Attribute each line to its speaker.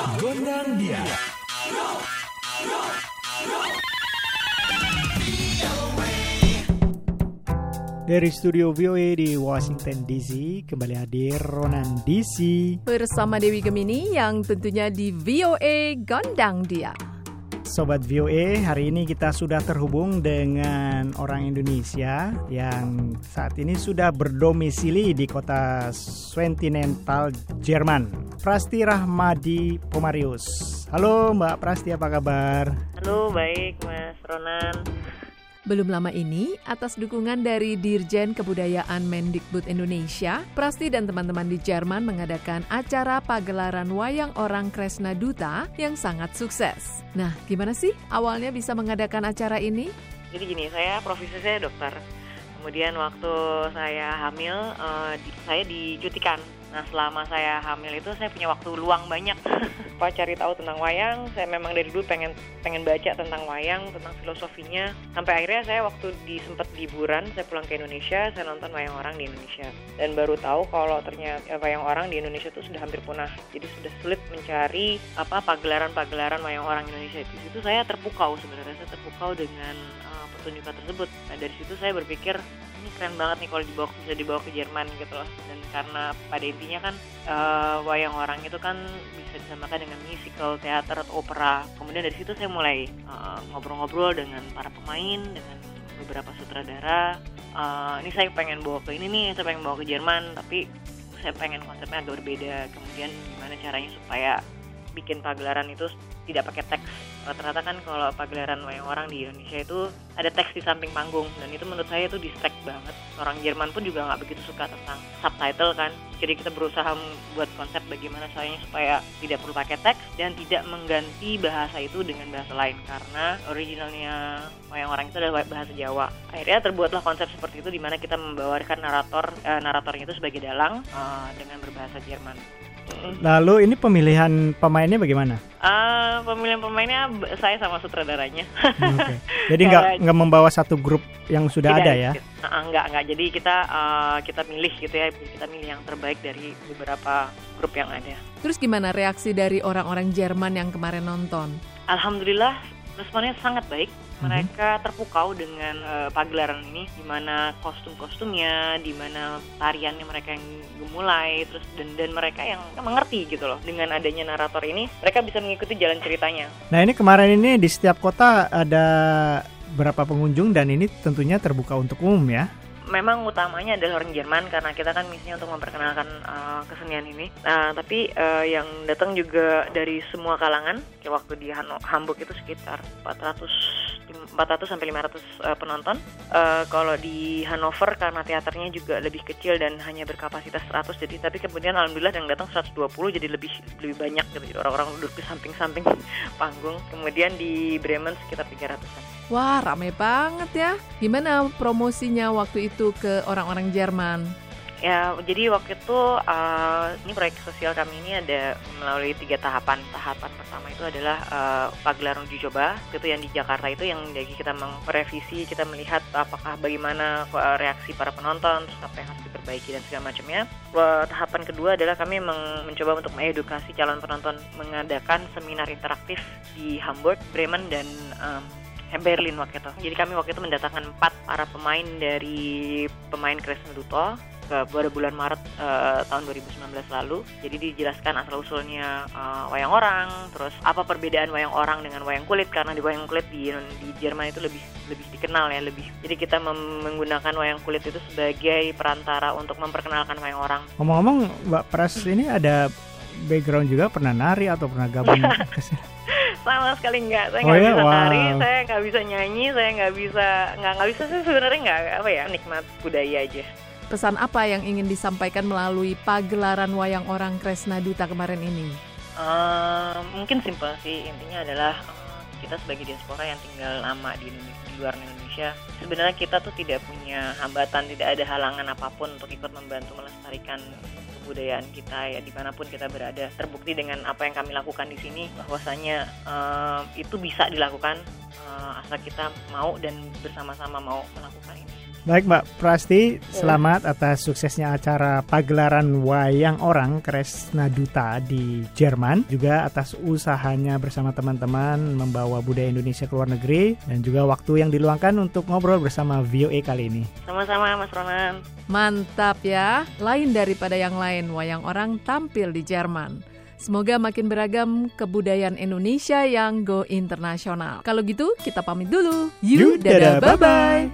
Speaker 1: Gondang dia.
Speaker 2: Dari studio VOA di Washington DC, kembali hadir Ronan DC.
Speaker 3: bersama Dewi Gemini yang tentunya di VOA Gondang Dia.
Speaker 2: Sobat VOA, hari ini kita sudah terhubung dengan orang Indonesia yang saat ini sudah berdomisili di kota Swentinental, Jerman. Prasti Rahmadi Pomarius. Halo Mbak Prasti, apa kabar?
Speaker 4: Halo, baik Mas Ronan.
Speaker 3: Belum lama ini, atas dukungan dari Dirjen Kebudayaan Mendikbud Indonesia, Prasti dan teman-teman di Jerman mengadakan acara pagelaran Wayang Orang Kresna Duta yang sangat sukses. Nah, gimana sih awalnya bisa mengadakan acara ini?
Speaker 4: Jadi gini, saya profesi saya dokter. Kemudian waktu saya hamil, di- saya dicutikan. Nah, selama saya hamil itu saya punya waktu luang banyak. Pak cari tahu tentang wayang, saya memang dari dulu pengen pengen baca tentang wayang, tentang filosofinya. Sampai akhirnya saya waktu di sempat liburan, saya pulang ke Indonesia, saya nonton wayang orang di Indonesia. Dan baru tahu kalau ternyata eh, wayang orang di Indonesia itu sudah hampir punah. Jadi sudah sulit mencari apa pagelaran-pagelaran wayang orang Indonesia. Di situ saya terpukau sebenarnya, saya terpukau dengan eh, pertunjukan tersebut. Nah, dari situ saya berpikir ini keren banget nih kalau dibawa bisa dibawa ke Jerman gitu loh. Dan karena pada intinya kan eh, wayang orang itu kan bisa disamakan dengan musical, teater, atau opera. Kemudian dari situ saya mulai eh, ngobrol-ngobrol dengan para pemain, dengan beberapa sutradara. Eh, ini saya pengen bawa ke ini nih, saya pengen bawa ke Jerman, tapi saya pengen konsepnya agak berbeda. Kemudian gimana caranya supaya bikin pagelaran itu tidak pakai teks. Rata-rata kan kalau pagelaran wayang orang di Indonesia itu ada teks di samping panggung dan itu menurut saya itu distract banget. Orang Jerman pun juga nggak begitu suka tentang subtitle kan. Jadi kita berusaha buat konsep bagaimana caranya supaya tidak perlu pakai teks dan tidak mengganti bahasa itu dengan bahasa lain karena originalnya wayang orang itu adalah bahasa Jawa. Akhirnya terbuatlah konsep seperti itu di mana kita membawakan narator eh, naratornya itu sebagai dalang eh, dengan berbahasa Jerman.
Speaker 2: Lalu ini pemilihan pemainnya bagaimana?
Speaker 4: Ah, pemilihan pemainnya saya sama sutradaranya.
Speaker 2: Oke. Jadi nggak nggak membawa satu grup yang sudah
Speaker 4: Tidak,
Speaker 2: ada ya?
Speaker 4: Ah, enggak, enggak. Jadi kita ah, kita milih gitu ya, kita milih yang terbaik dari beberapa grup yang ada.
Speaker 3: Terus gimana reaksi dari orang-orang Jerman yang kemarin nonton?
Speaker 4: Alhamdulillah responnya sangat baik. Mereka terpukau dengan eh, pagelaran ini, di mana kostum-kostumnya, di mana tariannya mereka yang gemulai, terus dan dan mereka yang mengerti gitu loh. Dengan adanya narator ini, mereka bisa mengikuti jalan ceritanya.
Speaker 2: Nah ini kemarin ini di setiap kota ada berapa pengunjung dan ini tentunya terbuka untuk umum ya?
Speaker 4: memang utamanya adalah orang Jerman karena kita kan misinya untuk memperkenalkan uh, kesenian ini. Nah, tapi uh, yang datang juga dari semua kalangan. Kayak waktu di Hamburg itu sekitar 400 400 sampai 500 uh, penonton. Uh, kalau di Hanover karena teaternya juga lebih kecil dan hanya berkapasitas 100 jadi tapi kemudian alhamdulillah yang datang 120 jadi lebih lebih banyak gitu. Orang-orang duduk di samping-samping panggung. Kemudian di Bremen sekitar 300-an.
Speaker 3: Wah, rame banget ya. Gimana promosinya waktu itu ke orang-orang Jerman?
Speaker 4: Ya, jadi waktu itu uh, ini proyek sosial kami ini ada melalui tiga tahapan. Tahapan pertama itu adalah uh, pagelaran uji coba, itu yang di Jakarta itu yang jadi kita merevisi, kita melihat apakah bagaimana uh, reaksi para penonton, terus apa yang harus diperbaiki dan segala macamnya. Tahapan kedua adalah kami mencoba untuk mengedukasi calon penonton mengadakan seminar interaktif di Hamburg, Bremen dan um, Berlin waktu itu. Jadi kami waktu itu mendatangkan empat para pemain dari pemain Kristen Duto ke pada bulan Maret eh, tahun 2019 lalu. Jadi dijelaskan asal usulnya eh, wayang orang, terus apa perbedaan wayang orang dengan wayang kulit karena di wayang kulit di di Jerman itu lebih lebih dikenal ya lebih. Jadi kita menggunakan wayang kulit itu sebagai perantara untuk memperkenalkan wayang orang.
Speaker 2: Ngomong-ngomong Mbak Pras ini ada background juga pernah nari atau pernah gabung
Speaker 4: sama sekali nggak saya
Speaker 2: Oh
Speaker 4: nggak
Speaker 2: ya?
Speaker 4: bisa
Speaker 2: Wow.
Speaker 4: nari saya nggak bisa nyanyi saya nggak bisa nggak nggak bisa sih sebenarnya nggak apa ya nikmat budaya aja
Speaker 3: Pesan apa yang ingin disampaikan melalui pagelaran Wayang Orang Kresna Duta kemarin ini?
Speaker 4: Eh, mungkin simpel sih. Intinya adalah eh, kita sebagai diaspora yang tinggal lama di, Indonesia, di luar Indonesia sebenarnya kita tuh tidak punya hambatan tidak ada halangan apa pun untuk ikut membantu melestarikan kebudayaan kita ya di mana pun kita berada. Terbukti dengan apa yang kami lakukan di sini bahwasanya eh, itu bisa dilakukan eh, asal kita mau dan bersama-sama mau melakukan ini
Speaker 2: Baik Mbak Prasti, selamat atas suksesnya acara pagelaran wayang orang Kresna Duta di Jerman. Juga atas usahanya bersama teman-teman membawa budaya Indonesia ke luar negeri. Dan juga waktu yang diluangkan untuk ngobrol bersama VOA kali ini.
Speaker 4: Sama-sama Mas Ronan.
Speaker 3: Mantap ya, lain daripada yang lain, wayang orang tampil di Jerman. Semoga makin beragam kebudayaan Indonesia yang go internasional. Kalau gitu, kita pamit dulu.
Speaker 2: You, dadah, bye-bye.